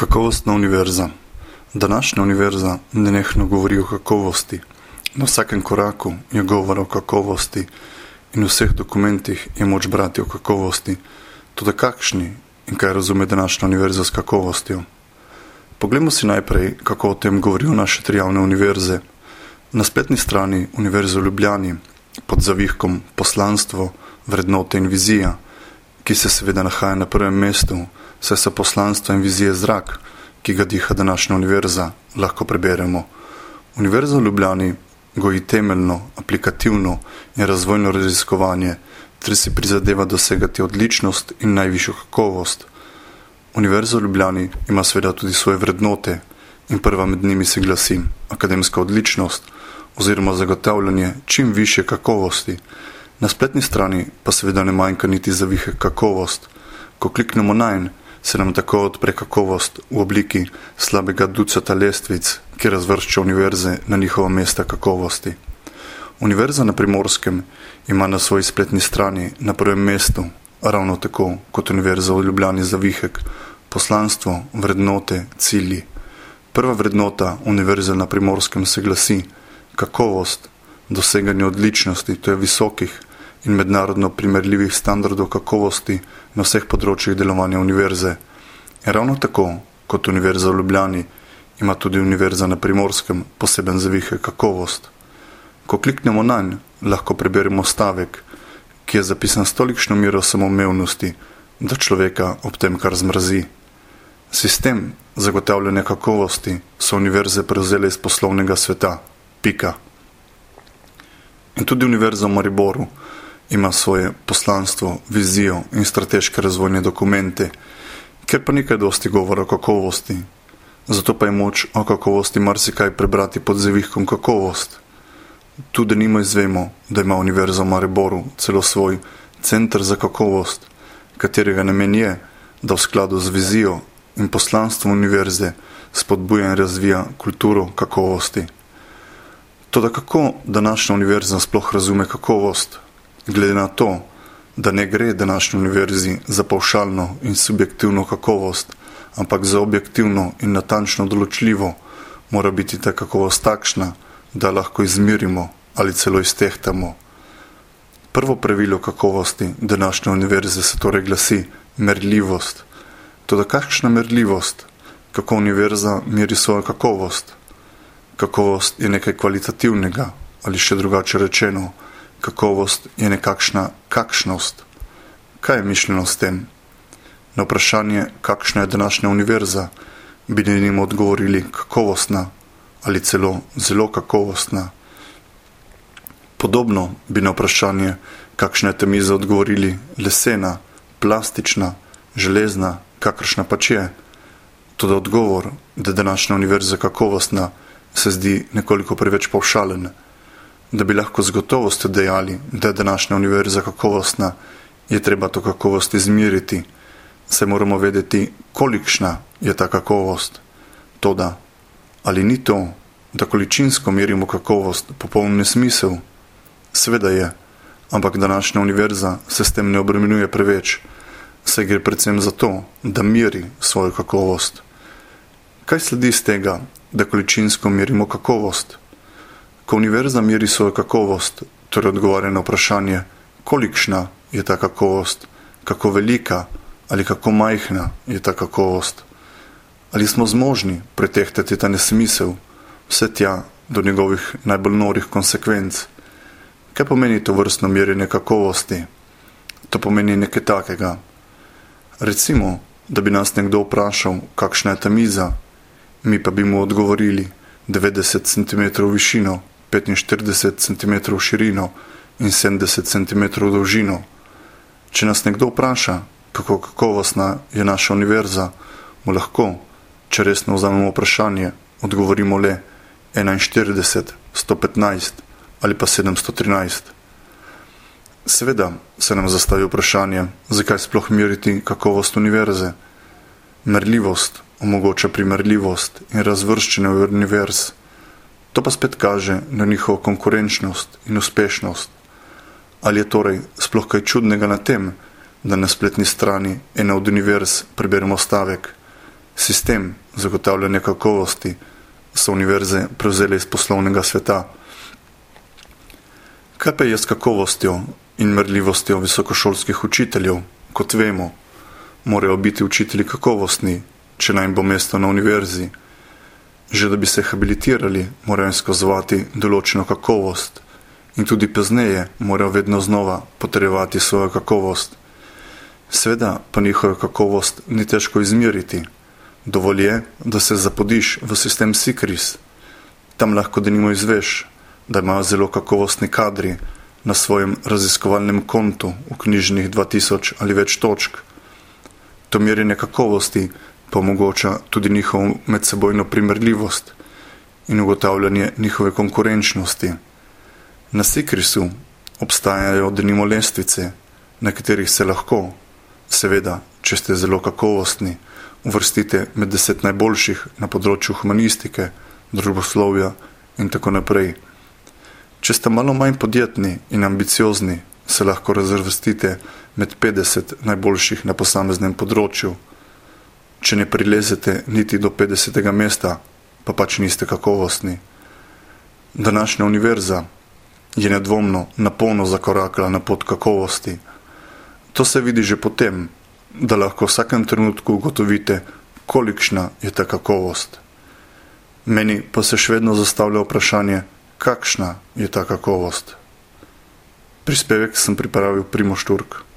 Kakovostna univerza. Današnja univerza nenehno govori o kakovosti. Na vsakem koraku je govor o kakovosti in v vseh dokumentih je moč brati o kakovosti. Tudi kakšni in kaj razume današnja univerza s kakovostjo. Poglejmo si najprej, kako o tem govorijo naše tri javne univerze. Na spletni strani Univerze v Ljubljani pod zavihkom poslanstvo, vrednote in vizija, ki se seveda nahaja na prvem mestu, saj so poslanstva in vizije zrak, ki ga diha današnja univerza, lahko preberemo. Univerza v Ljubljani goji temeljno, aplikativno in razvojno raziskovanje, ter si prizadeva dosegati odličnost in najvišjo kakovost. Univerza v Ljubljani ima seveda tudi svoje vrednote in prva med njimi se glasi akademska odličnost oziroma zagotavljanje čim više kakovosti. Na spletni strani pa seveda ne manjka niti zavihek kakovost. Ko kliknemo na en, se nam tako odpre kakovost v obliki slabega ducata lestvic, ki razvršča univerze na njihova mesta kakovosti. Univerza na primorskem ima na svoji spletni strani na prvem mestu, ravno tako kot Univerza v Ljubljani za vihek, poslanstvo, vrednote, cilji. Prva vrednota Univerze na primorskem se glasi kakovost, doseganje odličnosti, to je visokih in mednarodno primerljivih standardov kakovosti na vseh področjih delovanja univerze. In ravno tako kot Univerza v Ljubljani ima tudi Univerza na primorskem poseben zavihe kakovost. Ko kliknemo na nj, lahko preberemo stavek, ki je zapisan s tolikšno miro samoumevnosti, da človeka ob tem kar zmrazi. Sistem zagotavljanja kakovosti so univerze prevzele iz poslovnega sveta. Pika. In tudi Univerza v Mariboru ima svoje poslanstvo, vizijo in strateške razvojne dokumente, ker pa nekaj dosti govora o kakovosti. Zato pa je moč o kakovosti marsikaj prebrati pod zavihkom kakovost. Tudi nimo izvemo, da ima Univerza v Mariboru celo svoj centr za kakovost, katerega namen je, da v skladu z vizijo in poslanstvom univerze spodbuja in razvija kulturo kakovosti. Toda kako današnja univerza sploh razume kakovost, glede na to, da ne gre današnji univerzi za pavšalno in subjektivno kakovost, ampak za objektivno in natančno določljivo, mora biti ta kakovost takšna, da lahko izmerimo ali celo iztehtamo. Prvo pravilo kakovosti današnje univerze se torej glasi merljivost. Toda kakšna merljivost, kako univerza meri svojo kakovost? Kakovost je nekaj kvalitativnega ali še drugače rečeno, kakovost je nekakšna kakšnost. Kaj je mišljeno s tem? Na vprašanje, kakšna je današnja univerza, bi njim odgovorili kakovostna ali celo zelo kakovostna. Podobno bi na vprašanje, kakšna je temiza, odgovorili lesena, plastična, železna, kakršna pač je. Tudi odgovor, da je današnja univerza kakovostna, se zdi nekoliko preveč povšalen da bi lahko z gotovostjo dejali, da je današnja univerza kakovostna, je treba to kakovost izmeriti, se moramo vedeti, kolikšna je ta kakovost. Toda, ali ni to, da količinsko merimo kakovost, popoln nesmisel? Sveda je, ampak današnja univerza se s tem ne obremenjuje preveč, se gre predvsem za to, da meri svojo kakovost. Kaj sledi iz tega, da količinsko merimo kakovost? Ko univerza meri svojo kakovost, torej odgovarja na vprašanje, kolikšna je ta kakovost, kako velika ali kako majhna je ta kakovost, ali smo zmožni pretehtati ta nesmisel, vse tja do njegovih najbolj norih konsekvenc. Kaj pomeni to vrstno merjenje kakovosti? To pomeni nekaj takega. Recimo, da bi nas nekdo vprašal, kakšna je ta miza, mi pa bi mu odgovorili 90 cm višino 45 cm širino in 70 cm dolžino. Če nas nekdo vpraša, kako kakovostna je naša univerza, mu lahko, če resno vzamemo vprašanje, odgovorimo le 41, 115 ali pa 713. Seveda se nam zastavi vprašanje, zakaj sploh meriti kakovost univerze. Merljivost omogoča primerljivost in razvrščanje univerz. To pa spet kaže na njihovo konkurenčnost in uspešnost. Ali je torej sploh kaj čudnega na tem, da na spletni strani ene od univerz preberemo stavek: Sistem zagotavljanja kakovosti so univerze prevzeli iz poslovnega sveta. Kaj pa je s kakovostjo in merljivostjo visokošolskih učiteljev? Kot vemo, morajo biti učitelji kakovostni, če naj bo mesto na univerzi. Že da bi se habilitirali, morajo izkazovati določeno kakovost in tudi pozneje morajo vedno znova potrjevati svojo kakovost. Sveda pa njihovo kakovost ni težko izmeriti. Dovolj je, da se zapodiš v sistem Sikris. Tam lahko denimo izveš, da imajo zelo kakovostni kadri na svojem raziskovalnem kontu v knjižnih 2000 ali več točk. To merjenje kakovosti pa omogoča tudi njihovo medsebojno primerljivost in ugotavljanje njihove konkurenčnosti. Na Sikrisu obstajajo denimo lestvice, na katerih se lahko, seveda, če ste zelo kakovostni, uvrstite med deset najboljših na področju humanistike, družboslovja in tako naprej. Če ste malo manj podjetni in ambiciozni, se lahko razvrstite med 50 najboljših na posameznem področju. Če ne prilezete niti do 50. mesta, pa pač niste kakovostni. Današnja univerza je nedvomno napolno zakorakala na pot kakovosti. To se vidi že potem, da lahko v vsakem trenutku ugotovite, kolikšna je ta kakovost. Meni pa se še vedno zastavlja vprašanje, kakšna je ta kakovost. Prispevek sem pripravil Primoš Turk.